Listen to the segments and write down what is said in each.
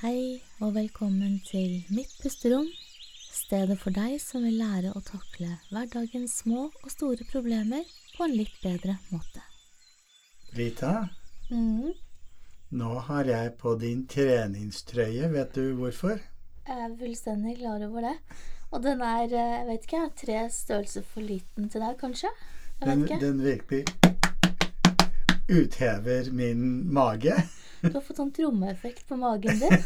Hei og velkommen til Mitt pusterom, stedet for deg som vil lære å takle hverdagens små og store problemer på en litt bedre måte. Rita, nå har jeg på din treningstrøye. Vet du hvorfor? Jeg er fullstendig klar over det. Og den er, eh, jeg vet ikke, tre størrelser for liten til deg, kanskje? Jeg Den, ikke. den virkelig uthever min mage. Du har fått sånn trommeeffekt på magen din.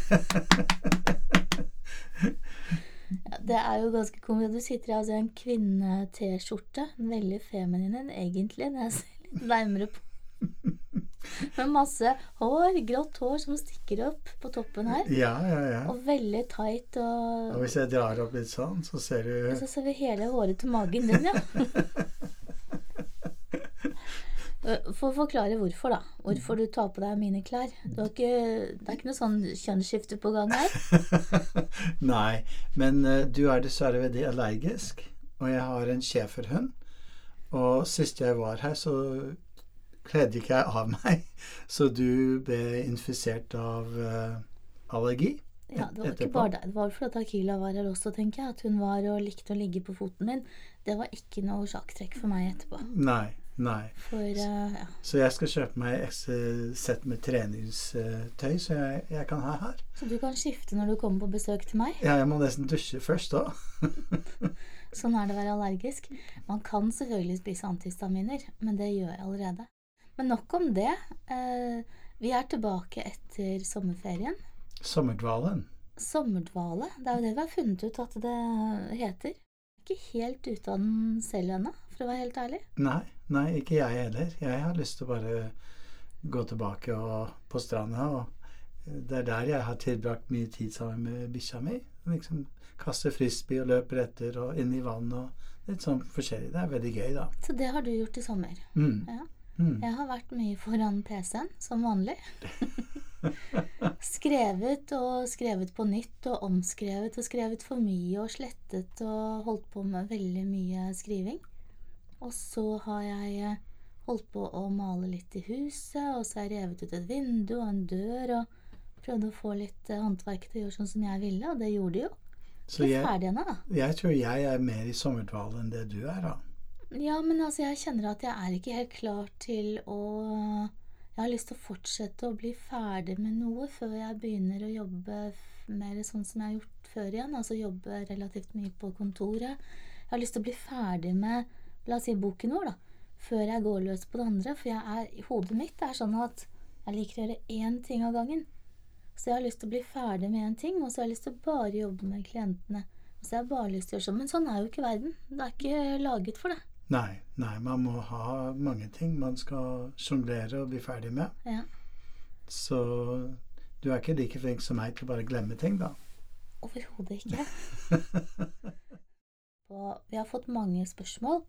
Ja, det er jo ganske komisk. Du sitter i altså en kvinne-T-skjorte. Veldig feminin en, egentlig, når jeg ser litt nærmere på. Med masse hår, grått hår som stikker opp på toppen her. Ja, ja, ja. Og veldig tight. Og Og hvis jeg drar opp litt sånn, så ser du så ser vi hele håret til magen din, ja. For å forklare hvorfor, da. Hvorfor du tar på deg mine klær. Du har ikke, det er ikke noe sånn kjønnsskifte på gang her. Nei, men eh, du er dessverre veldig allergisk. Og jeg har en schæferhund. Og sist jeg var her, så kledde ikke jeg av meg. Så du ble infisert av uh, allergi. Ja, Det var ikke bare deg. Det var fordi Akila var her også, tenker jeg. At hun var og likte å ligge på foten min. Det var ikke noe sjakktrekk for meg etterpå. Nei, nei. For uh, ja. Så jeg skal kjøpe meg et ekstra sett med treningstøy, så jeg, jeg kan ha her. Så du kan skifte når du kommer på besøk til meg. Ja, jeg må nesten dusje først da. Sånn er det å være allergisk. Man kan selvfølgelig spise antihistaminer, men det gjør jeg allerede. Men nok om det. Eh, vi er tilbake etter sommerferien. Sommerdvalen. Sommerdvale, det er jo det vi har funnet ut at det heter. Er ikke helt ute av den selv ennå, for å være helt ærlig. Nei, nei, ikke jeg heller. Jeg har lyst til å bare gå tilbake og, på stranda. Og det er der jeg har tilbrakt mye tid sammen med bikkja mi. Liksom kaste frisbee og løpe etter og inn i vann og litt sånn forskjellig. Det er veldig gøy, da. Så det har du gjort i sommer. Mm. Ja. Mm. Jeg har vært mye foran PC-en, som vanlig. skrevet og skrevet på nytt og omskrevet og skrevet for mye og slettet og holdt på med veldig mye skriving. Og så har jeg eh, holdt på å male litt i huset, og så har jeg revet ut et vindu og en dør og prøvde å få litt eh, håndverk til å gjøre sånn som jeg ville, og det gjorde de jo. Så jeg, ferdigene, jeg tror jeg er mer i sommerdvale enn det du er, da. Ja, men altså, jeg kjenner at jeg er ikke helt klar til å Jeg har lyst til å fortsette å bli ferdig med noe før jeg begynner å jobbe mer sånn som jeg har gjort før igjen. Altså jobbe relativt mye på kontoret. Jeg har lyst til å bli ferdig med, la oss si, boken vår, da. Før jeg går løs på det andre. For jeg er, i hodet mitt er sånn at jeg liker å gjøre én ting av gangen. Så jeg har lyst til å bli ferdig med én ting, og så har jeg lyst til å bare jobbe med klientene. Og så har jeg bare lyst til å gjøre sånn. Men sånn er jo ikke verden. Det er ikke laget for det. Nei, nei, man må ha mange ting man skal sjonglere og bli ferdig med. Ja. Så du er ikke like flink som meg til å bare glemme ting, da. Overhodet ikke. Og vi har fått mange spørsmål,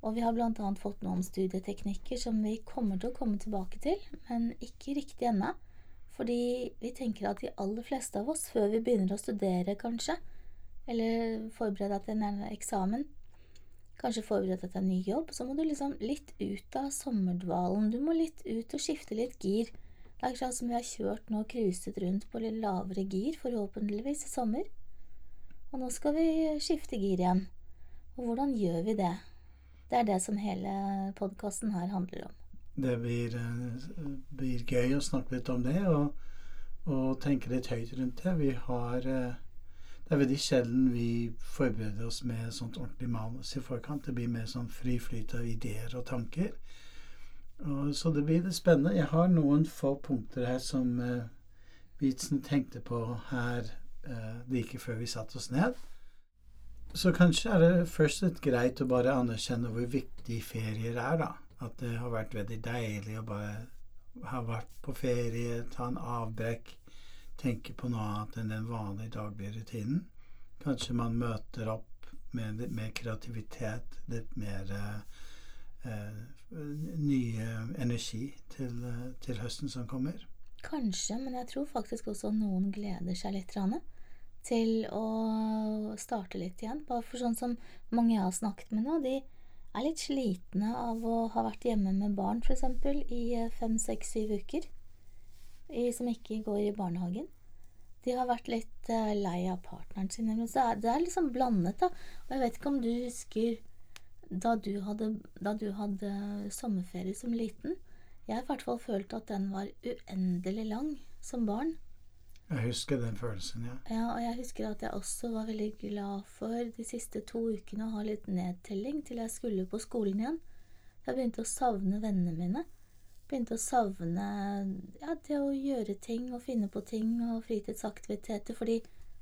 og vi har bl.a. fått noen studieteknikker som vi kommer til å komme tilbake til, men ikke riktig ennå. Fordi vi tenker at de aller fleste av oss, før vi begynner å studere, kanskje, eller forberede deg til en eksamen, kanskje forberede deg til en ny jobb, så må du liksom litt ut av sommerdvalen. Du må litt ut og skifte litt gir. Det er akkurat som vi har kjørt nå og cruiset rundt på litt lavere gir, forhåpentligvis i sommer. Og nå skal vi skifte gir igjen. Og hvordan gjør vi det? Det er det som hele podkasten her handler om. Det blir, eh, blir gøy å snakke litt om det og, og tenke litt høyt rundt det. Vi har eh, Det er veldig sjelden vi forbereder oss med sånt ordentlig manus i forkant. Det blir mer sånn fri flyt av ideer og tanker. Og, så det blir litt spennende. Jeg har noen få punkter her som eh, vi tenkte på her eh, like før vi satte oss ned. Så kanskje er det først litt greit å bare anerkjenne hvor viktig ferier er, da. At det har vært veldig deilig å bare ha vært på ferie, ta en avbrekk, tenke på noe annet enn den vanlige daglige rutinen. Kanskje man møter opp med litt mer kreativitet, litt mer eh, nye energi til, eh, til høsten som kommer. Kanskje, men jeg tror faktisk også noen gleder seg litt grann til å starte litt igjen. Bare for sånn som mange jeg har snakket med nå, de er litt slitne av å ha vært hjemme med barn f.eks. i eh, fem, seks, syv uker. I, som ikke går i barnehagen. De har vært litt eh, lei av partneren sin. Men det det er liksom blandet, da. Og jeg vet ikke om du husker da du hadde, da du hadde sommerferie som liten. Jeg har i hvert fall følt at den var uendelig lang som barn. Jeg husker den følelsen, ja. Ja, og jeg husker at jeg også var veldig glad for de siste to ukene å ha litt nedtelling til jeg skulle på skolen igjen. Jeg begynte å savne vennene mine. Begynte å savne ja, det å gjøre ting og finne på ting og fritidsaktiviteter, fordi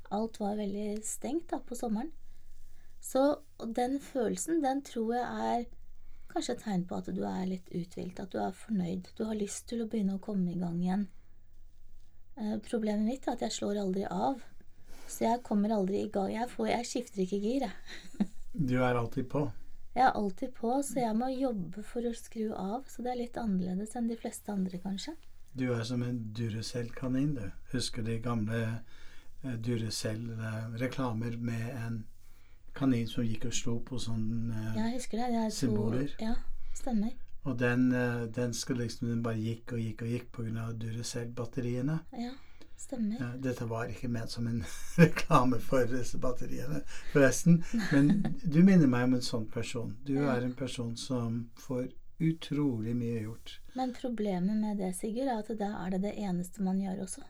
alt var veldig stengt da på sommeren. Så den følelsen, den tror jeg er kanskje et tegn på at du er litt uthvilt, at du er fornøyd. Du har lyst til å begynne å komme i gang igjen. Eh, problemet mitt er at jeg slår aldri av. Så jeg kommer aldri i gang. Jeg, får, jeg skifter ikke gir, jeg. Du er alltid på. Jeg er alltid på, så jeg må jobbe for å skru av. Så det er litt annerledes enn de fleste andre, kanskje. Du er som en Duracell-kanin, du. Husker de gamle eh, Duracell-reklamer med en kanin som gikk og slo på sånne eh, Jeg husker det. er to, Symboler. Ja, stemmer. Og den, eh, den skulle liksom Den bare gikk og gikk og gikk pga. Duracell-batteriene. Ja, stemmer. Ja, dette var ikke ment som en reklame for disse batteriene, forresten. Men du minner meg om en sånn person. Du Ja. er en person som får utrolig mye gjort. Men problemet med det, Sigurd, er at da er det det eneste man gjør også.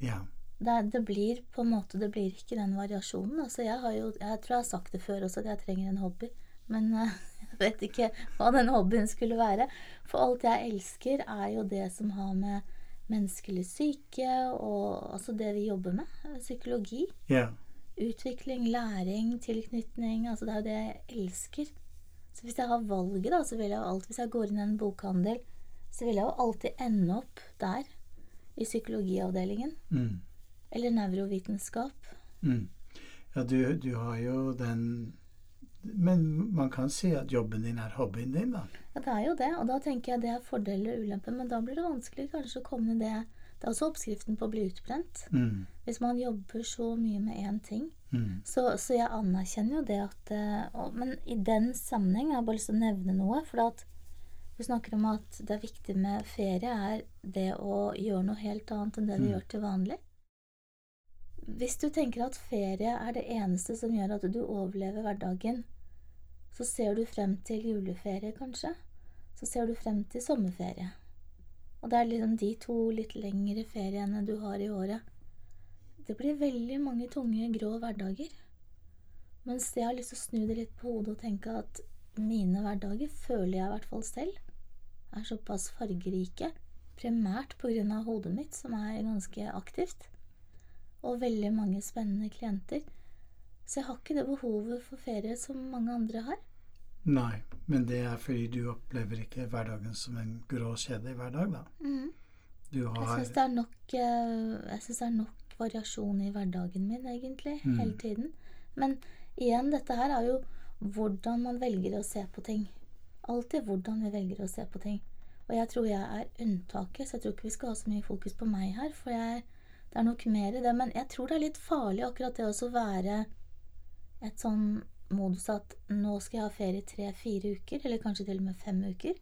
Ja. Det, det blir på en måte Det blir ikke den variasjonen. Altså, jeg, har jo, jeg tror jeg har sagt det før også, at jeg trenger en hobby. Men eh, jeg vet ikke hva den hobbyen skulle være. For alt jeg elsker, er jo det som har med menneskelig syke og altså det vi jobber med. Psykologi. ja. Utvikling, læring, tilknytning. Altså det er jo det jeg elsker. Så hvis jeg har valget, da, så vil jeg jo alltid Hvis jeg går inn i en bokhandel, så vil jeg jo alltid ende opp der. I psykologiavdelingen. Mm. Eller nevrovitenskap. Mm. Ja, du, du har jo den Men man kan si at jobben din er hobbyen din, da. Ja, det er jo det. Og da tenker jeg det er fordeler og ulemper. Men da blir det vanskelig kanskje å komme ned det Det er også oppskriften på å bli utbrent. Mm. Hvis man jobber så mye med én ting. Mm. Så, så jeg anerkjenner jo det at eh, og, Men i den sammenheng jeg har bare lyst til å nevne noe. For at du snakker om at det er viktig med ferie, er det å gjøre noe helt annet enn det du Mm. gjør til vanlig. Hvis du tenker at ferie er det eneste som gjør at du overlever hverdagen, så ser du frem til juleferie, kanskje. Så ser du frem til sommerferie. Og det er liksom de to litt lengre feriene du har i året. Det blir veldig mange tunge, grå hverdager. Mens jeg har lyst til å snu det litt på hodet og tenke at mine hverdager, føler jeg i hvert fall selv, er såpass fargerike. Primært av hodet mitt, som er ganske aktivt. Og veldig mange spennende klienter. Så jeg har ikke det behovet for ferie som mange andre har. Nei, men det er fordi du opplever ikke hverdagen som en grå, kjedelig hverdag, da. Du Jeg syns det er nok eh, Jeg synes det er nok variasjon i hverdagen min, egentlig, Mm. hele tiden. Men igjen, dette her er jo hvordan man velger å se på ting. Alltid hvordan vi velger å se på ting. Og jeg tror jeg er unntaket, så jeg tror ikke vi skal ha så mye fokus på meg her. For jeg, det er nok mer i det. Men jeg tror det er litt farlig akkurat det også å være et sånn modus at nå skal jeg ha ferie tre-fire uker, eller kanskje til og med fem uker.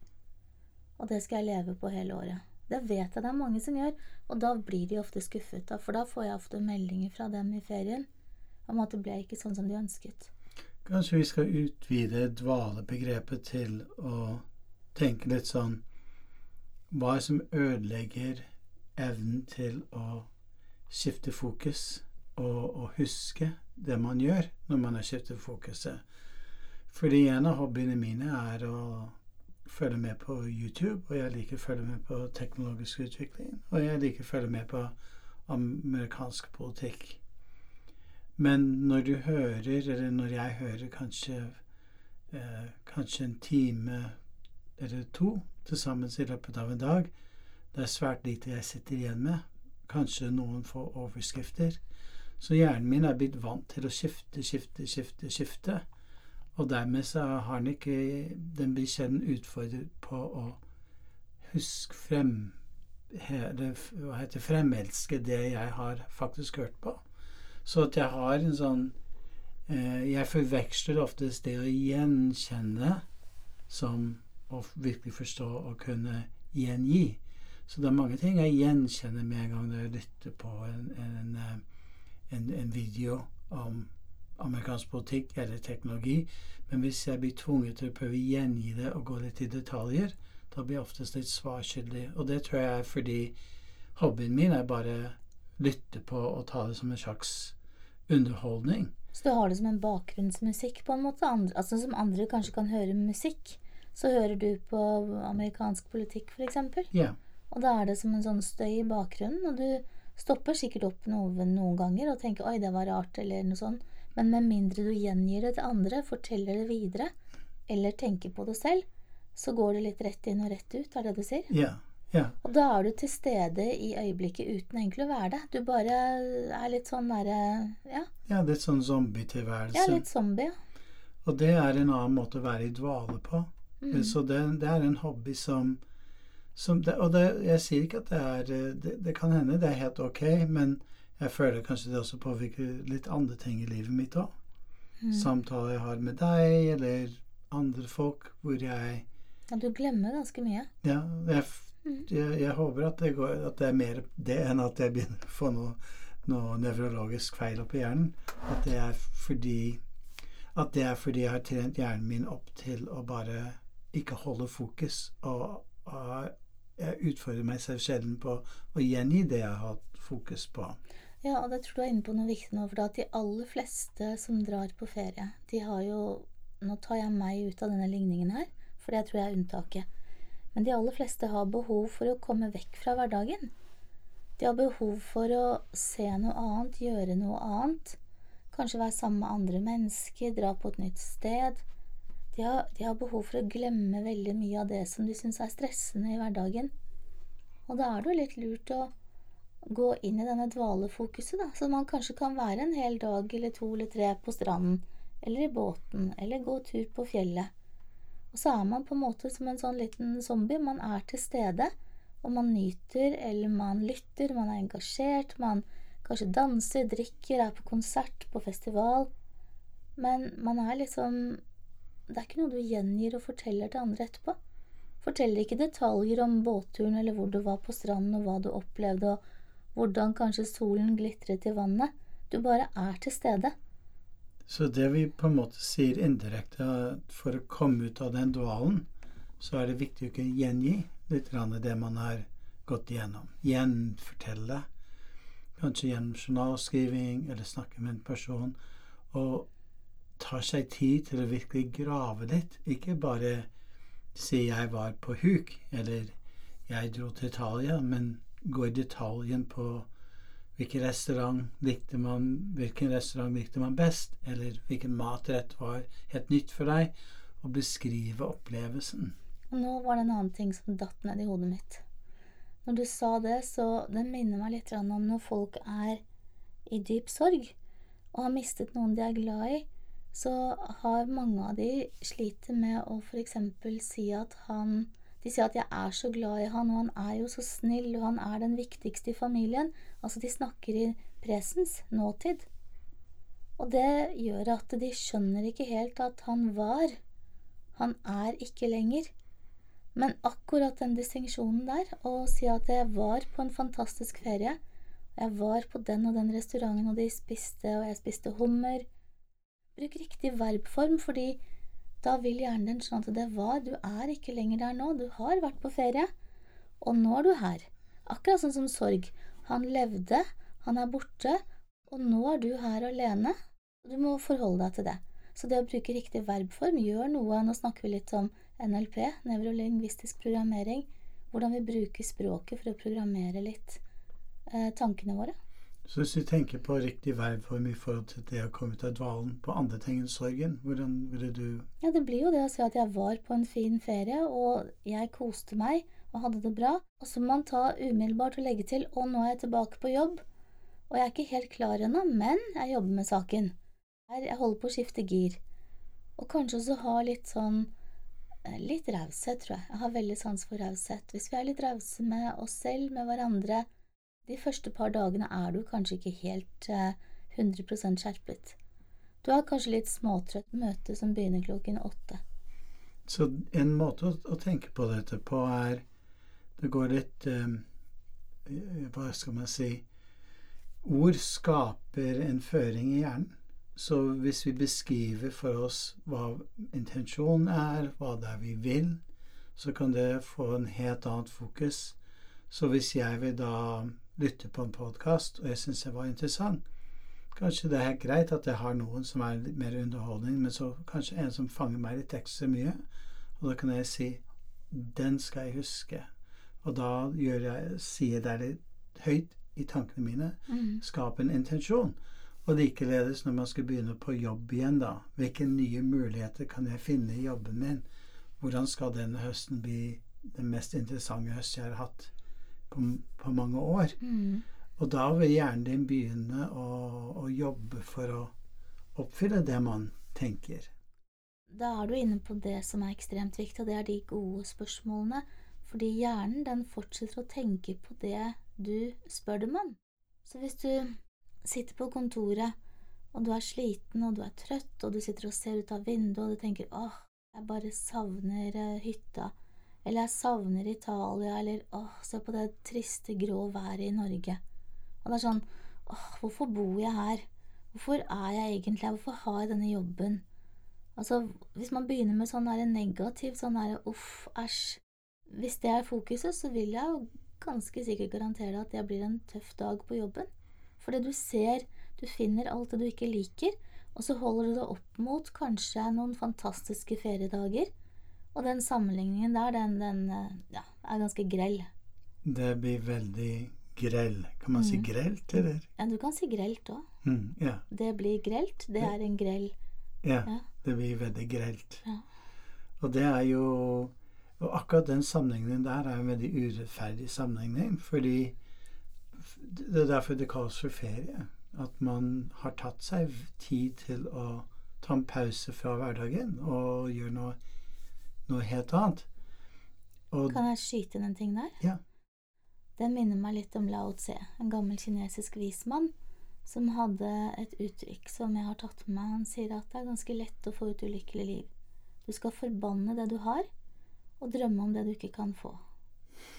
Og det skal jeg leve på hele året. Det vet jeg det er mange som gjør, og da blir de ofte skuffet. For da får jeg ofte meldinger fra dem i ferien om at det ble ikke sånn som de ønsket. Kanskje vi skal utvide dvalebegrepet til å tenke litt sånn Hva er det som ødelegger evnen til å skifte fokus og, å huske det man gjør når man har skiftet fokuset? Fordi en av hobbyene mine er å følge med på YouTube, og jeg liker å følge med på teknologisk utvikling, og jeg liker å følge med på amerikansk politikk. Men når du hører, eller når jeg hører kanskje, eh, kanskje en time eller to til sammen i løpet av en dag, det er svært lite jeg sitter igjen med. Kanskje noen få overskrifter. Så hjernen min er blitt vant til å skifte, skifte, skifte, skifte. Og dermed så har den ikke Den blir sjelden utfordret på å huske frem hele, Hva heter fremelske det jeg har faktisk hørt på. Så at jeg har en sånn eh, Jeg forveksler oftest det å gjenkjenne som å virkelig forstå og kunne gjengi. Så det er mange ting jeg gjenkjenner med en gang når jeg lytter på en, en, eh, en, en video om amerikansk politikk eller teknologi. Men hvis jeg blir tvunget til å prøve å gjengi det og gå litt i detaljer, da blir jeg oftest litt svarskyldig. Og det tror jeg er fordi hobbyen min er bare lytte på og ta det som en slags underholdning. Så du har det som en bakgrunnsmusikk, på en måte? Altså Som andre kanskje kan høre musikk, så hører du på amerikansk politikk, f.eks. Ja. Og da er det som en sånn støy i bakgrunnen, og du stopper sikkert opp noen, noen ganger og tenker 'oi, det var rart', eller noe sånt. Men med mindre du gjengir det til andre, forteller det videre, eller tenker på det selv, så går det litt rett inn og rett ut, er det du sier? Ja. ja. Og da er du til stede i øyeblikket uten egentlig å være det. Du bare er litt sånn derre Ja. Ja, litt sånn zombietilværelse. Ja, litt zombie. Og det er en annen måte å være i dvale på. Mm. Så det, det er en hobby som det, Og det, jeg sier ikke at det er det, det kan hende det er helt ok, men jeg føler kanskje det også påvirker litt andre ting i livet mitt òg. Mm. Samtaler jeg har med deg, eller andre folk, hvor jeg Ja, du glemmer ganske mye. Ja, jeg, Mm. jeg, jeg håper at det, går, at det er mer det enn at jeg begynner å få noe, noe nevrologisk feil oppi hjernen. At det er fordi at det er fordi jeg har trent hjernen min opp til å bare ikke holde fokus. Og, og jeg utfordrer meg selv sjelden på å gjengi det jeg har hatt fokus på. Ja, og det tror du er inne på noe viktig nå, for at de aller fleste som drar på ferie, de har jo Nå tar jeg meg ut av denne ligningen her, for det tror jeg er unntaket. Men de aller fleste har behov for å komme vekk fra hverdagen. De har behov for å se noe annet, gjøre noe annet. Kanskje være sammen med andre mennesker, dra på et nytt sted. De har, de har behov for å glemme veldig mye av det som de syns er stressende i hverdagen. Og da er det jo litt lurt å gå inn i denne dvalefokuset, da, så man kanskje kan være en hel dag eller to eller tre på stranden, eller i båten, eller gå tur på fjellet. Og så er man på en måte som en sånn liten zombie. Man er til stede, og man nyter, eller man lytter, man er engasjert, man kanskje danser, drikker, er på konsert, på festival. Men man er liksom Det er ikke noe du gjengir og forteller til andre etterpå. Forteller ikke detaljer om båtturen eller hvor du var på stranden og hva du opplevde og hvordan kanskje solen glitret i vannet. Du bare er til stede. Så det vi på en måte sier indirekte, for å komme ut av den dvalen, så er det viktig å ikke gjengi litt det man har gått igjennom. Gjenfortelle. Kanskje gjennom journalskriving eller snakke med en person. Og tar seg tid til å virkelig grave litt. Ikke bare si 'jeg var på huk' eller 'jeg dro til Italia', men gå i detaljen på hvilken restaurant likte man, hvilken restaurant likte man best, eller hvilken matrett var helt nytt for deg, og beskrive opplevelsen. Og nå var det en annen ting som datt ned i hodet mitt. Når du sa det, så det minner meg litt om når folk er i dyp sorg og har mistet noen de er glad i, så har mange av de sliter med å f.eks. si at han De sier at 'jeg er så glad i han, og han er jo så snill, og han er den viktigste i familien'. Altså, de snakker i presens, nåtid. Og det gjør at de skjønner ikke helt at han var. Han er ikke lenger. Men akkurat den distinksjonen der, å si at jeg var på en fantastisk ferie, jeg var på den og den restauranten, og de spiste, og jeg spiste hummer Bruk riktig verbform, fordi da vil hjernen din skjønne at det var, du er ikke lenger der nå, du har vært på ferie, og nå er du her. Akkurat sånn som sorg. Han levde, han er borte, og nå er du her alene. Du må forholde deg til det. Så det å bruke riktig verbform gjør noe. Nå snakker vi litt om NLP, nevrolingvistisk programmering, hvordan vi bruker språket for å programmere litt eh, tankene våre. Så hvis vi tenker på riktig verbform i forhold til det å komme ut av dvalen på andre ting enn sorgen, hvordan ville du Ja, det blir jo det å si at jeg var på en fin ferie, og jeg koste meg og hadde det bra. Og så må man ta umiddelbart og legge til og nå er jeg tilbake på jobb, og jeg er ikke helt klar ennå, men jeg jobber med saken. Jeg holder på å skifte gir. Og kanskje også ha litt sånn eh, Litt raushet, tror jeg. Jeg har veldig sans for raushet. Hvis vi er litt rause med oss selv, med hverandre De første par dagene er du kanskje ikke helt eh, 100 skjerpet. Du har kanskje litt småtrøtt møte som begynner klokken åtte. Så en måte å, tenke på dette på er det går litt um, Hva skal man si Ord skaper en føring i hjernen. Så hvis vi beskriver for oss hva intensjonen er, hva det er vi vil, så kan det få en helt annet fokus. Så hvis jeg vil da lytte på en podkast, og jeg syns det var interessant, kanskje det er greit at jeg har noen som er litt mer underholdning, men så kanskje en som fanger meg litt ekstra mye. Og da kan jeg si den skal jeg huske. Og da jeg, sier jeg det litt høyt i tankene mine. Mm. Skape en intensjon. Og likeledes når man skal begynne på jobb igjen, da. Hvilke nye muligheter kan jeg finne i jobben min? Hvordan skal denne høsten bli den mest interessante høst jeg har hatt på, på mange år? Mm. Og da vil hjernen din begynne å, å, jobbe for å oppfylle det man tenker. Da er du inne på det som er ekstremt viktig, og det er de gode spørsmålene. Fordi hjernen den fortsetter å tenke på det du spør dem om. Så hvis du sitter på kontoret, og du er sliten og du er trøtt, og du sitter og ser ut av vinduet og du tenker åh, jeg bare savner eh, hytta, eller jeg savner Italia, eller åh, se på det triste, grå været i Norge. Og det er sånn åh, hvorfor bor jeg her? Hvorfor er jeg egentlig her? Hvorfor har jeg denne jobben? Altså, hvis man begynner med sånn negativ, sånn der uff, æsj Hvis det er fokuset, så vil jeg jo ganske sikkert garantere at det blir en tøff dag på jobben. For det du ser, du finner alt det du ikke liker, og så holder du det opp mot kanskje noen fantastiske feriedager. Og den sammenligningen der, den, den ja, er ganske grell. Det blir veldig grell. Kan man mm. si grelt, eller? Ja, du kan si grelt òg. Mm, ja. Det blir grelt. Det er en grell. Ja, ja. det blir veldig grelt. Ja. Og det er jo og akkurat den sammenligningen der er en veldig urettferdig sammenligning, fordi det er derfor det kalles for ferie. At man har tatt seg tid til å ta en pause fra hverdagen og gjøre noe, noe helt annet. Og, kan jeg skyte inn en ting der? Ja. Den minner meg litt om Lao Tse, en gammel kinesisk vismann som hadde et uttrykk som jeg har tatt med meg. Han sier at det er ganske lett å få et ulykkelig liv. Du skal forbanne det du har, og drømme om det du ikke kan få.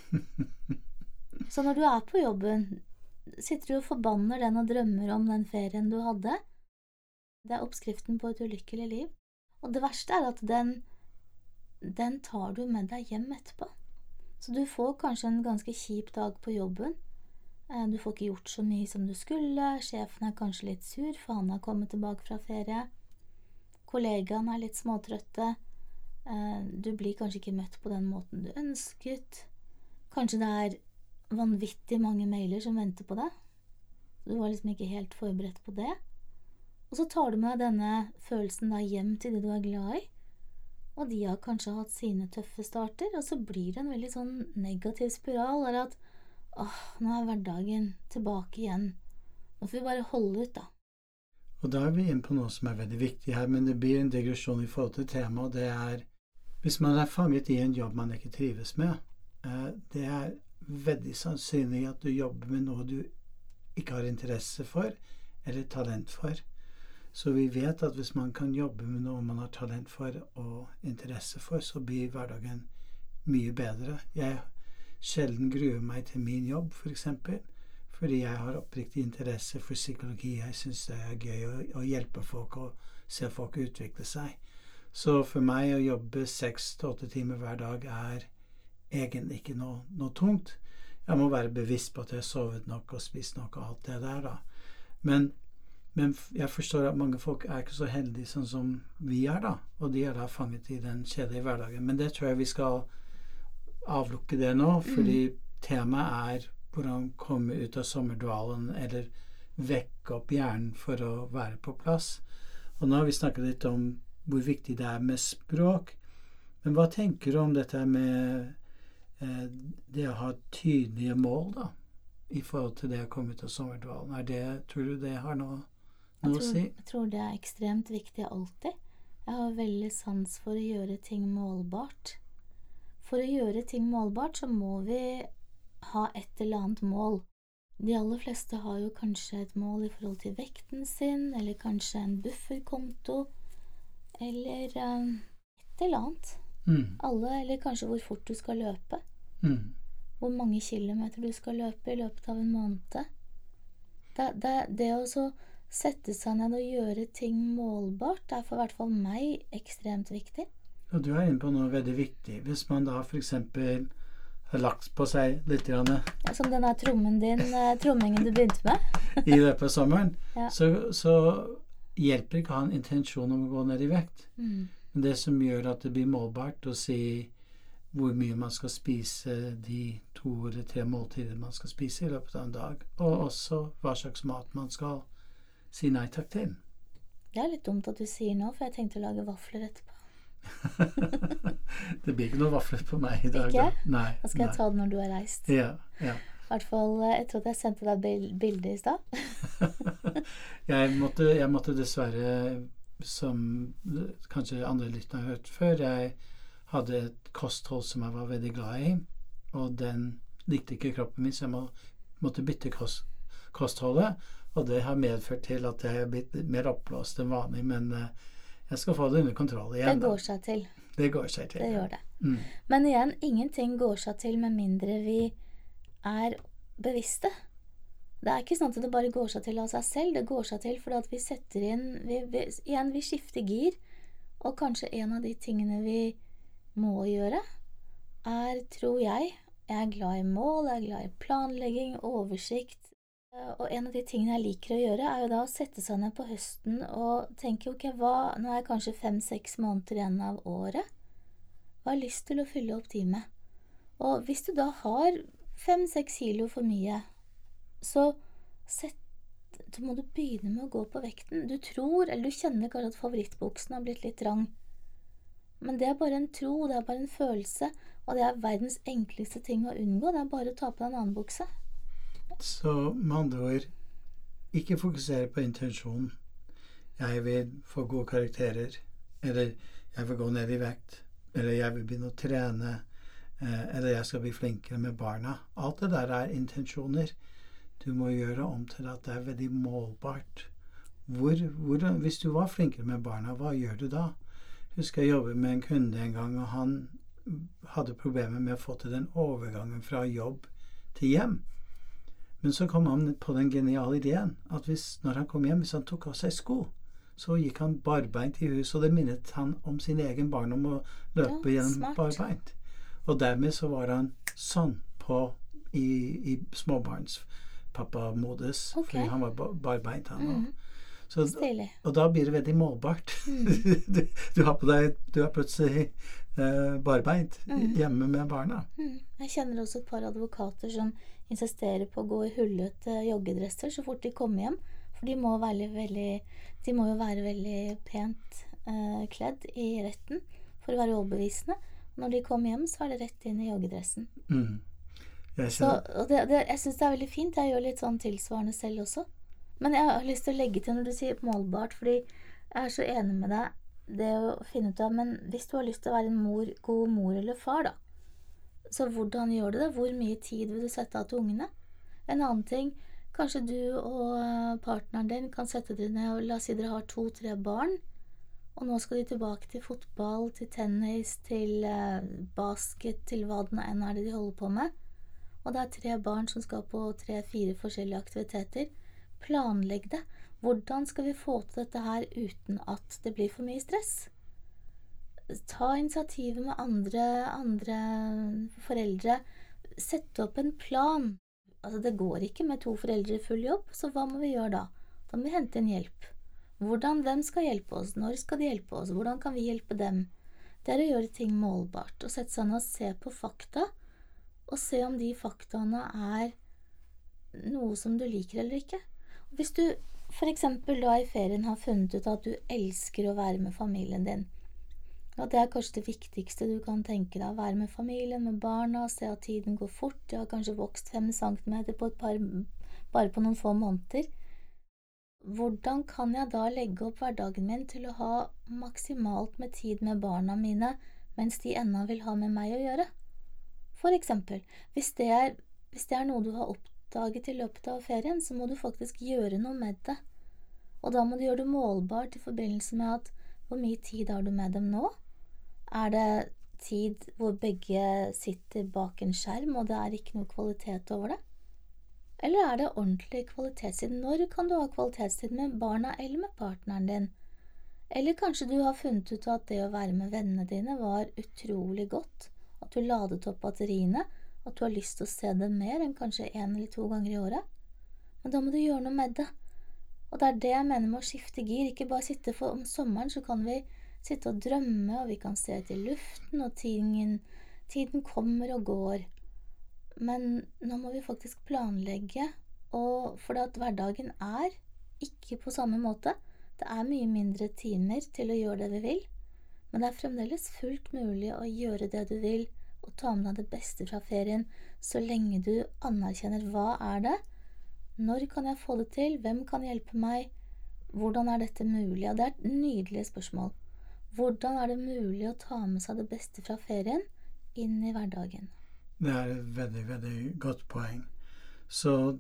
Så når du er på jobben, sitter du og forbanner den og drømmer om den ferien du hadde. Det er oppskriften på et ulykkelig liv. Og det verste er at den, den tar du med deg hjem etterpå. Så du får kanskje en ganske kjip dag på jobben. Eh, du får ikke gjort så mye som du skulle, sjefen er kanskje litt sur, for han har kommet tilbake fra ferie. Kollegaene er litt småtrøtte. Eh, du blir kanskje ikke møtt på den måten du ønsket. Kanskje det er vanvittig mange mailer som venter på deg. Du var liksom ikke helt forberedt på det. Og så tar du med deg denne følelsen da hjem til det du er glad i. Og de har kanskje hatt sine tøffe starter, og så blir det en veldig sånn negativ spiral der at åh, nå er hverdagen tilbake igjen. Nå får vi bare holde ut, da. Og da er vi inne på noe som er veldig viktig her, men det blir en digresjon i forhold til temaet, og det er hvis man er fanget i en jobb man ikke trives med, eh, det er veldig sannsynlig at du jobber med noe du ikke har interesse for eller talent for. Så vi vet at hvis man kan jobbe med noe man har talent for og interesse for, så blir hverdagen mye bedre. Jeg sjelden gruer meg til min jobb, f.eks. For eksempel, fordi jeg har oppriktig interesse for psykologi. Jeg syns det er gøy å, å hjelpe folk og se folk utvikle seg. Så for meg å jobbe seks til åtte timer hver dag er egentlig ikke noe, noe, tungt. Jeg må være bevisst på at jeg har sovet nok og spist nok og alt det der, da. Men, men, jeg forstår at mange folk er ikke så heldige sånn som vi er, da. Og de er da fanget i den kjedelige hverdagen. Men det tror jeg vi skal avlukke det nå, fordi mm. temaet er hvordan komme ut av sommerdvalen, eller vekke opp hjernen for å være på plass. Og nå har vi snakket litt om hvor viktig det er med språk. Men hva tenker du om dette med eh, det å ha tydelige mål, da, i forhold til det å komme ut av sommerdvalen? Er det, tror du det har noe, noe tror, si? Jeg tror det er ekstremt viktig alltid. Jeg har veldig sans for å gjøre ting målbart. For å gjøre ting målbart så må vi ha et eller annet mål. De aller fleste har jo kanskje et mål i forhold til vekten sin, eller kanskje en bufferkonto, eller um, et eller annet. Mm. Alle, eller kanskje hvor fort du skal løpe. Mm. hvor mange kilometer du skal løpe i løpet av en måned. Det, det, det å så sette seg ned og gjøre ting målbart er for i hvert fall meg ekstremt viktig. Og du er inne på noe veldig viktig. Hvis man da f.eks. har lagt på seg litt grann, Ja, Som den der trommen din, eh, trommingen du begynte med. i løpet av sommeren, Ja. så, så hjelper ikke å ha en intensjon om å gå ned i vekt. Mm. Men det som gjør at det blir målbart å si hvor mye man skal spise de to eller tre måltider man skal spise i løpet av en dag, og også hva slags mat man skal si nei takk til. Det er litt dumt at du sier nå, for jeg tenkte å lage vafler etterpå. det blir ikke noe vafler på meg i dag. Ikke? Da. Nei. Da skal jeg ta det når du har reist. Ja, ja. I hvert fall Jeg etter jeg sendte deg et bilde i stad. jeg, jeg måtte dessverre, som kanskje andre lyttere har hørt før, jeg hadde et kosthold som jeg var veldig glad i, og den likte ikke kroppen min, så jeg må, måtte bytte kost, kostholdet. Og det har medført til at jeg er blitt mer oppblåst enn vanlig, men eh, jeg skal få det under kontroll igjen. Det går seg til. Det går seg til. Det gjør det. Mm. Men igjen, ingenting går seg til med mindre vi er bevisste. Det er ikke sånn at det bare går seg til av seg selv. Det går seg til fordi at vi setter inn vi, vi, Igjen, vi skifter gir. Og kanskje en av de tingene vi må gjøre, er, tror jeg Jeg er glad i mål, jeg er glad i planlegging, oversikt. Og en av de tingene jeg liker å gjøre, er jo da å sette seg ned på høsten og tenke ok, hva Nå er jeg kanskje fem-seks måneder igjen av året. Hva har jeg lyst til å fylle opp tid med? Og hvis du da har fem-seks kilo for mye, så sett, så må du begynne med å gå på vekten. Du tror, eller du kjenner kanskje at favorittbuksen har blitt litt trang. Men det er bare en tro, det er bare en følelse, og det er verdens enkleste ting å unngå. Det er bare å ta på deg en annen bukse. Så med andre ord, ikke fokusere på intensjonen. Jeg vil få gode karakterer, eller jeg vil gå ned i vekt, eller jeg vil begynne å trene, eh, eller jeg skal bli flinkere med barna. Alt det der er intensjoner. Du må gjøre om til at det er veldig målbart. Hvor, hvor, hvis du var flinkere med barna, hva gjør du da? Husker jeg jobbet med en kunde en gang, og han hadde problemer med å få til den overgangen fra jobb til hjem. Men så kom han på den geniale ideen at hvis, når han kom hjem, hvis han tok av seg sko, så gikk han barbeint i huset, og det minnet han om sin egen barndom å løpe Ja, gjennom barbeint. Og dermed så var han sånn på i, i småbarnspappamodus, okay. fordi han var ba- barbeint, han òg. Mhm. Så, og da blir det veldig målbart. Mm. du, du har på deg Du er plutselig eh, barbeint Mhm. hjemme med barna. Mm. Jeg kjenner også et par advokater som insisterer på å gå i hullete joggedresser så fort de kommer hjem. For de må, være veldig, de må jo være veldig pent eh, kledd i retten for å være overbevisende. Når de kommer hjem, så er det rett inn i joggedressen. Mm. Jeg Så, det, det, jeg syns det er veldig fint. Jeg gjør litt sånn tilsvarende selv også. Men jeg har lyst til å legge til når du sier målbart, fordi jeg er så enig med deg. Det å finne ut av Men hvis du har lyst til å være en mor, god mor eller far, da, så hvordan gjør du det? Hvor mye tid vil du sette av til ungene? En annen ting, kanskje du og eh, partneren din kan sette dere ned og la oss si dere har to-tre barn, og nå skal de tilbake til fotball, til tennis, til eh, basket, til hva det nå enn er det de holder på med. Og det er tre barn som skal på tre-fire forskjellige aktiviteter. Planlegg det. Hvordan skal vi få til dette her uten at det blir for mye stress? Ta initiativet med andre, andre foreldre. Sette opp en plan. Altså, det går ikke med to foreldre i full jobb, så hva må vi gjøre da? Da må vi hente inn hjelp. Hvordan, hvem skal hjelpe oss? Når skal de hjelpe oss? Hvordan kan vi hjelpe dem? Det er å gjøre ting målbart og sette seg ned og se på fakta, og se om de faktaene er noe som du liker eller ikke. Hvis du eksempel da i ferien har funnet ut at du elsker å være med familien din, og det er kanskje det viktigste du kan tenke deg, være med familien, med barna, se at tiden går fort, de har kanskje vokst fem centimeter på par, bare på noen få måneder. Hvordan kan jeg da legge opp hverdagen min til å ha maksimalt med tid med barna mine mens de ennå vil ha med meg å gjøre? For eksempel, hvis det er, hvis det er noe du har oppdaget i løpet av ferien, så må du faktisk gjøre noe med det. Og da må du gjøre det målbart i forbindelse med at hvor mye tid har du med dem nå? Er det tid hvor begge sitter bak en skjerm, og det er ikke noe kvalitet over det? Eller er det ordentlig kvalitetstid? Når kan du ha kvalitetstid med barna eller med partneren din? Eller kanskje du har funnet ut at det å være med vennene dine var utrolig godt, at du ladet opp batteriene, at du har lyst til å se dem mer enn kanskje én eller to ganger i året. Men da må du gjøre noe med det. Og det er det jeg mener med å skifte gir, ikke bare sitte for om sommeren så kan vi sitte og drømme, og vi kan se ut i luften, og tiden, tiden kommer og går. Men nå må vi faktisk planlegge, og fordi at hverdagen er ikke på samme måte. Det er mye mindre timer til å gjøre det vi vil, men det er fremdeles fullt mulig å gjøre det du vil og ta med deg det beste fra ferien så lenge du anerkjenner hva er det, når kan jeg få det til, hvem kan hjelpe meg, hvordan er dette mulig? Og det er et nydelig spørsmål. Hvordan er det mulig å ta med seg det beste fra ferien inn i hverdagen? Det er et veldig, veldig godt poeng. Så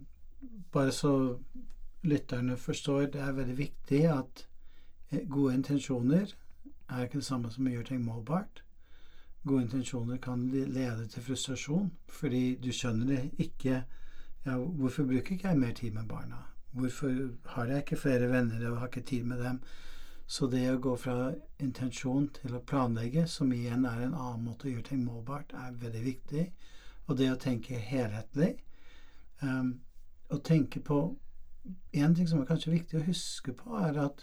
bare så lytterne forstår, det er veldig viktig at eh, gode intensjoner er ikke det samme som å gjøre ting målbart. Gode intensjoner kan lede til frustrasjon, fordi du skjønner det ikke ja, Hvorfor bruker ikke jeg mer tid med barna? Hvorfor har jeg ikke flere venner og har ikke tid med dem? Så det å gå fra intensjon til å planlegge, som igjen er en annen måte å gjøre ting målbart, er veldig viktig. Og det å tenke helhetlig. Um, å tenke på En ting som er kanskje viktig å huske på, er at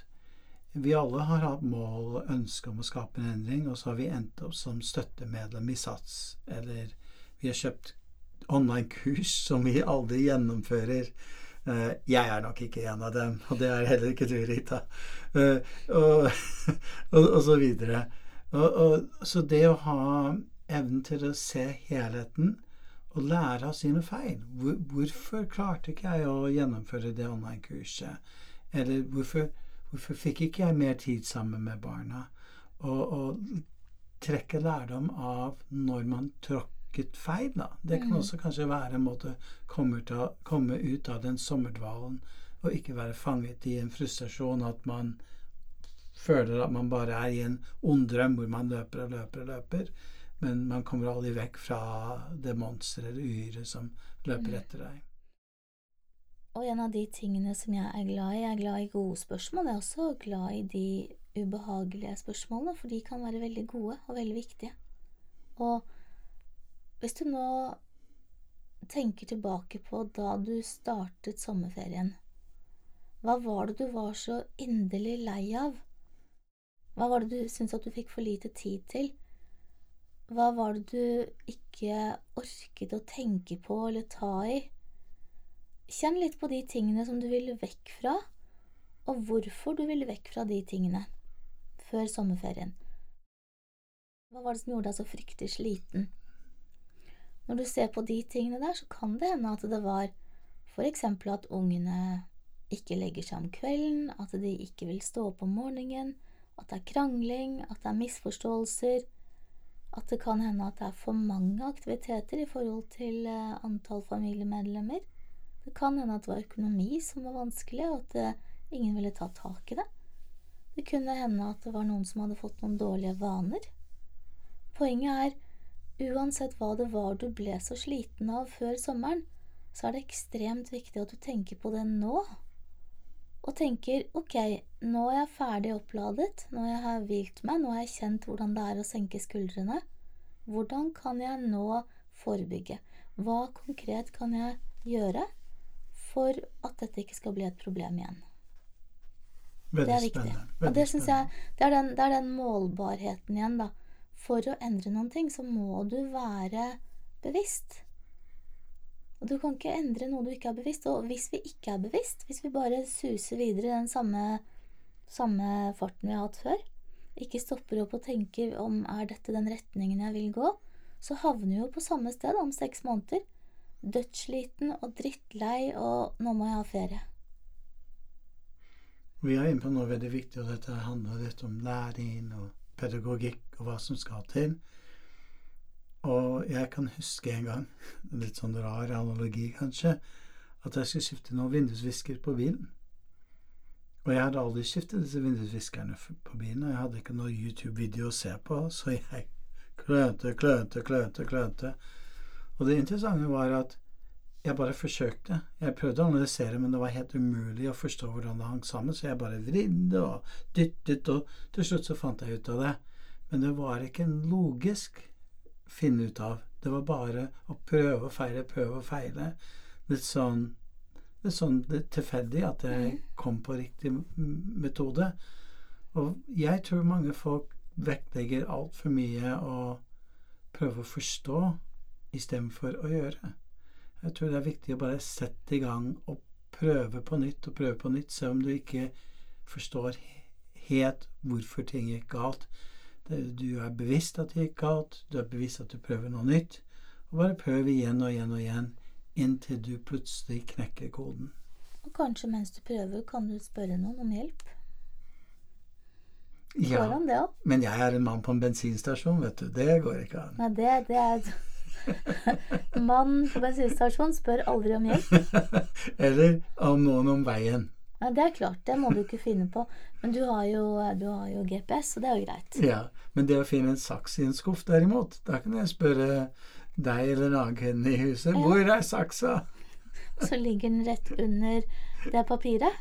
vi alle har hatt mål og ønske om å skape en endring, og så har vi endt opp som støttemedlem i SATS, eller vi har kjøpt online-kurs som vi aldri gjennomfører jeg er nok ikke en av dem, og det er heller ikke du, Rita. Uh, og, og, og, så videre. Og, så det å ha evnen til å se helheten og lære av sine feil Hvor, Hvorfor klarte ikke jeg å gjennomføre det online-kurset? Eller hvorfor, hvorfor, fikk ikke jeg mer tid sammen med barna? Og, trekke lærdom av når man tråkker tolket feil, da. Det kan mm. også kanskje være en måte å komme ut av den sommerdvalen og ikke være fanget i en frustrasjon at man føler at man bare er i en ond drøm hvor man løper og løper og løper, men man kommer aldri vekk fra det monsteret eller uhyret som løper mm. etter deg. Og en av de tingene som jeg er glad i, jeg er glad i gode spørsmål. Jeg er også glad i de ubehagelige spørsmålene, for de kan være veldig gode og veldig viktige. Og hvis du nå tenker tilbake på da du startet sommerferien, hva var det du var så inderlig lei av? Hva var det du syntes at du fikk for lite tid til? Hva var det du ikke orket å tenke på eller ta i? Kjenn litt på de tingene som du ville vekk fra, og hvorfor du ville vekk fra de tingene før sommerferien. Hva var det som gjorde deg så fryktelig sliten? Når du ser på de tingene der, så kan det hende at det var for eksempel at ungene ikke legger seg om kvelden, at de ikke vil stå opp om morgenen, at det er krangling, at det er misforståelser, at det kan hende at det er for mange aktiviteter i forhold til eh, antall familiemedlemmer. Det kan hende at det var økonomi som var vanskelig, og at eh, ingen ville ta tak i det. Det kunne hende at det var noen som hadde fått noen dårlige vaner. Poenget er Uansett hva det var du ble så sliten av før sommeren, så er det ekstremt viktig at du tenker på det nå. Og tenker ok, nå er jeg ferdig oppladet, nå har jeg hvilt meg, nå har jeg kjent hvordan det er å senke skuldrene. Hvordan kan jeg nå forebygge? Hva konkret kan jeg gjøre for at dette ikke skal bli et problem igjen? Veldig det er viktig. Spennende. Veldig og det syns jeg det er, den, det er den målbarheten igjen, da for å endre noen ting, så må du være bevisst. Og du kan ikke endre noe du ikke er bevisst. Og hvis vi ikke er bevisst, hvis vi bare suser videre i den samme, samme farten vi har hatt før, ikke stopper opp og tenker om er dette den retningen jeg vil gå, så havner vi jo på samme sted om seks måneder. Dødssliten og drittlei, og nå må jeg ha ferie. Vi er inne på noe veldig viktig, og dette handler litt om læring og pedagogikk og hva som skal til. Og jeg kan huske en gang, litt sånn rar analogi kanskje, at jeg skulle skifte noen vindusvisker på bilen. Og jeg hadde aldri skiftet disse vindusviskerne på bilen, og jeg hadde ikke noe YouTube-video å se på, så jeg klønte, klønte, klønte, klønte. Og det interessante var at jeg bare forsøkte. Jeg prøvde å analysere, men det var helt umulig å forstå hvordan det hang sammen, så jeg bare vridde og dyttet, og til slutt så fant jeg ut av det. Men det var ikke en logisk finne ut av. Det var bare å prøve og feile, prøve og feile. Litt sånn, litt sånn tilfeldig at jeg kom på riktig metode. Og jeg tror mange folk vektlegger altfor mye å prøve å forstå istedenfor å gjøre. Jeg tror det er viktig å bare sette i gang og prøve på nytt og prøve på nytt, selv om du ikke forstår helt hvorfor ting gikk galt. Du er bevisst at det gikk galt, du er bevisst at du prøver noe nytt. Og bare prøv igjen og igjen og igjen inntil du plutselig knekker koden. Og kanskje mens du prøver, kan du spørre noen om hjelp? Ja, an det òg? men jeg er en mann på en bensinstasjon, vet du. Det går ikke an. Nei, det, det er Mann på bensinstasjonen spør aldri om hjelp. Eller om noen om veien. Ja, det er klart, det må du ikke finne på. Men du har jo, du har jo GPS, så det er jo greit. Ja, Men det å finne en saks i en skuff, derimot, da kan jeg spørre deg eller en annen kvinne i huset Ja. hvor er saksa? Så ligger den rett under det papiret.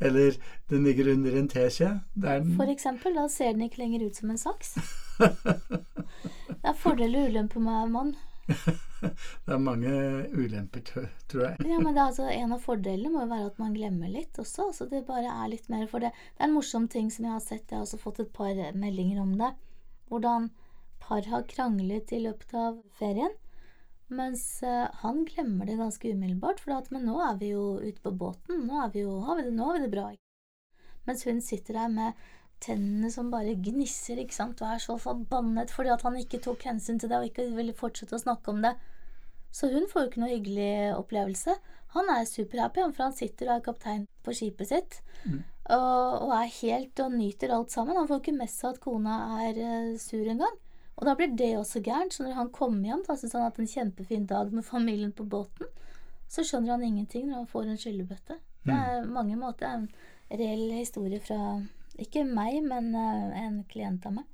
eller den ligger under en teskje. For eksempel, da ser den ikke lenger ut som en saks. Det er fordeler og ulempe med mann. Det er mange ulemper, tror jeg. Ja, men det altså, En av fordelene må jo være at man glemmer litt også. Altså det bare er litt mer for det. Det er en morsom ting som jeg har sett. Jeg har også fått et par meldinger om det. Hvordan par har kranglet i løpet av ferien. Mens eh, han glemmer det ganske umiddelbart. For at, men nå er vi jo ute på båten. Nå, vi jo, har vi det, nå har vi det bra. Mens hun sitter der med tennene som bare gnisser ikke sant? og er så forbannet fordi at han ikke tok hensyn til det og ikke ville fortsette å snakke om det. Så hun får jo ikke noe hyggelig opplevelse. Han er superhappy, for han sitter og er kaptein på skipet sitt Mm. og, og er helt og nyter alt sammen. Han får ikke med seg at kona er eh, sur engang. Og da blir det også gærent. Så når han kommer hjem, da syns han hatt en kjempefin dag med familien på båten. Så skjønner han ingenting når han får en skyllebøtte. Det er mange måter en reell historie fra ikke meg, men eh, en klient av meg.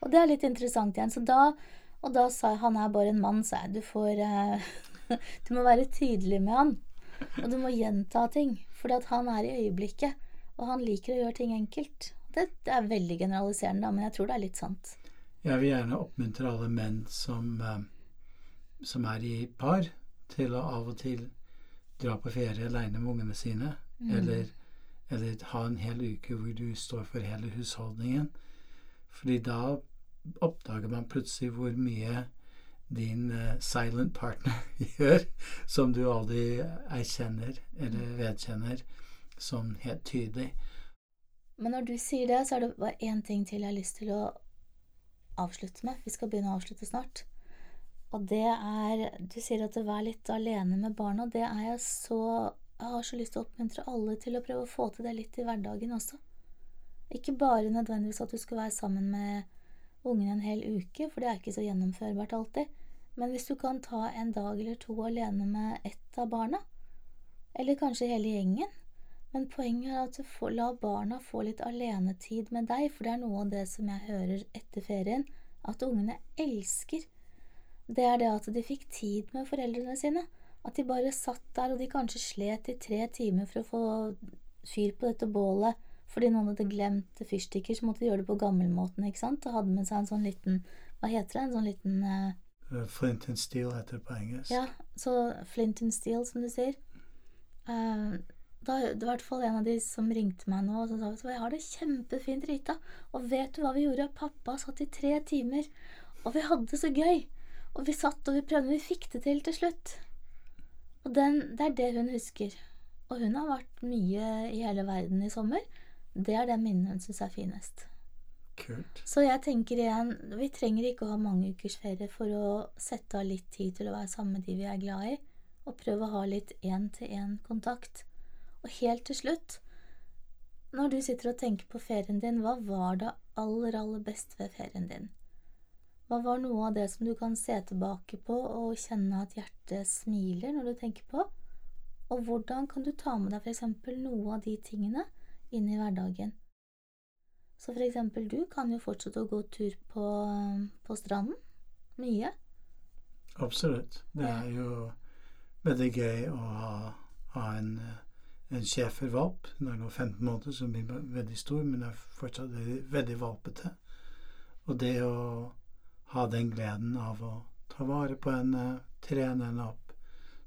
Og det er litt interessant igjen. Så da, og da sa jeg han er bare en mann, sa jeg. Du får eh, Du må være tydelig med han. Og du må gjenta ting. For han er i øyeblikket. Og han liker å gjøre ting enkelt. Det, det er veldig generaliserende, da, men jeg tror det er litt sant. Jeg vil gjerne oppmuntre alle menn som, eh, som er i par, til å av og til dra på ferie aleine med ungene sine. Eller, eller ha en hel uke hvor du står for hele husholdningen. Fordi da oppdager man plutselig hvor mye din eh, silent partner gjør, som du aldri erkjenner eller vedkjenner sånn helt tydelig. Men når du sier det, så er det bare én ting til jeg har lyst til å avslutte med. Vi skal begynne å avslutte snart. Og det er Du sier at du er litt alene med barna. Det er jeg så Jeg har så lyst til å oppmuntre alle til å prøve å få til det litt i hverdagen også. Ikke bare nødvendigvis at du skal være sammen med ungene en hel uke, for det er ikke så gjennomførbart alltid. Men hvis du kan ta en dag eller to alene med ett av barna, eller kanskje hele gjengen, men poenget er at du får, la barna få litt alenetid med deg, for det er noe av det som jeg hører etter ferien, at ungene elsker. Det er det at de fikk tid med foreldrene sine. At de bare satt der, og de kanskje slet i tre timer for å få fyr på dette bålet. Fordi noen hadde glemt fyrstikker, så måtte de gjøre det på gammelmåten, ikke sant? Og hadde med seg en sånn liten Hva heter det? En sånn liten Eh, Flint and Steel heter det på engelsk. ja, så Flint and Steel, som du sier. Uh, da, det var i hvert fall en av de som ringte meg nå og sa at jeg har det kjempefint, Rita. Og vet du hva vi gjorde? Pappa satt i tre timer, og vi hadde det så gøy. Og vi satt og vi prøvde, vi fikk det til til slutt. Og den, det er det hun husker. Og hun har vært mye i hele verden i sommer. Det er det minnet hun syns er finest. Kult. Så jeg tenker igjen, vi trenger ikke å ha mange ukers ferie for å sette av litt tid til å være sammen med de vi er glad i, og prøve å ha litt én-til-én-kontakt. Og helt til slutt, når du sitter og tenker på ferien din, hva var det aller, aller best ved ferien din? Hva var noe av det som du kan se tilbake på og kjenne at hjertet smiler når du tenker på? Og hvordan kan du ta med deg eksempel noe av de tingene inn i hverdagen? Så eksempel du kan jo fortsette å gå tur på, på stranden. Mye. Absolutt. Det er jo veldig gøy å ha, ha en, en schæfervalp. Den er nå 15 måneder, så blir veldig stor, men er fortsatt veldig, veldig valpete. Og det å ha den gleden av å ta vare på henne, trene henne opp,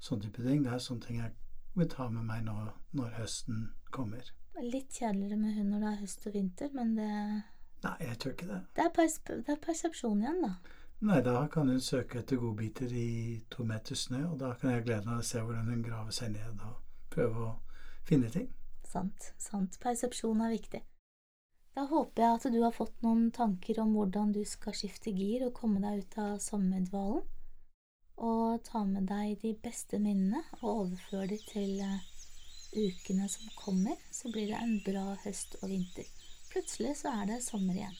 sånn type ting, det er sånne ting jeg vil ta med meg når, når høsten kommer. Litt kjedeligere med hund når det er høst og vinter, men det Nei, jeg tror ikke det. Det er, det er persepsjon igjen, da. Nei, da kan hun søke etter godbiter i to meter snø, og da kan jeg glede meg å se hvordan hun graver seg ned og prøve å finne ting. Sant. Sant. Persepsjon er viktig. Da håper jeg at du har fått noen tanker om hvordan du skal skifte gir og komme deg ut av sommerdvalen. Og ta med deg de beste minnene og overføre de til uh, ukene som kommer. Så blir det en bra høst og vinter. Plutselig så er det sommer igjen.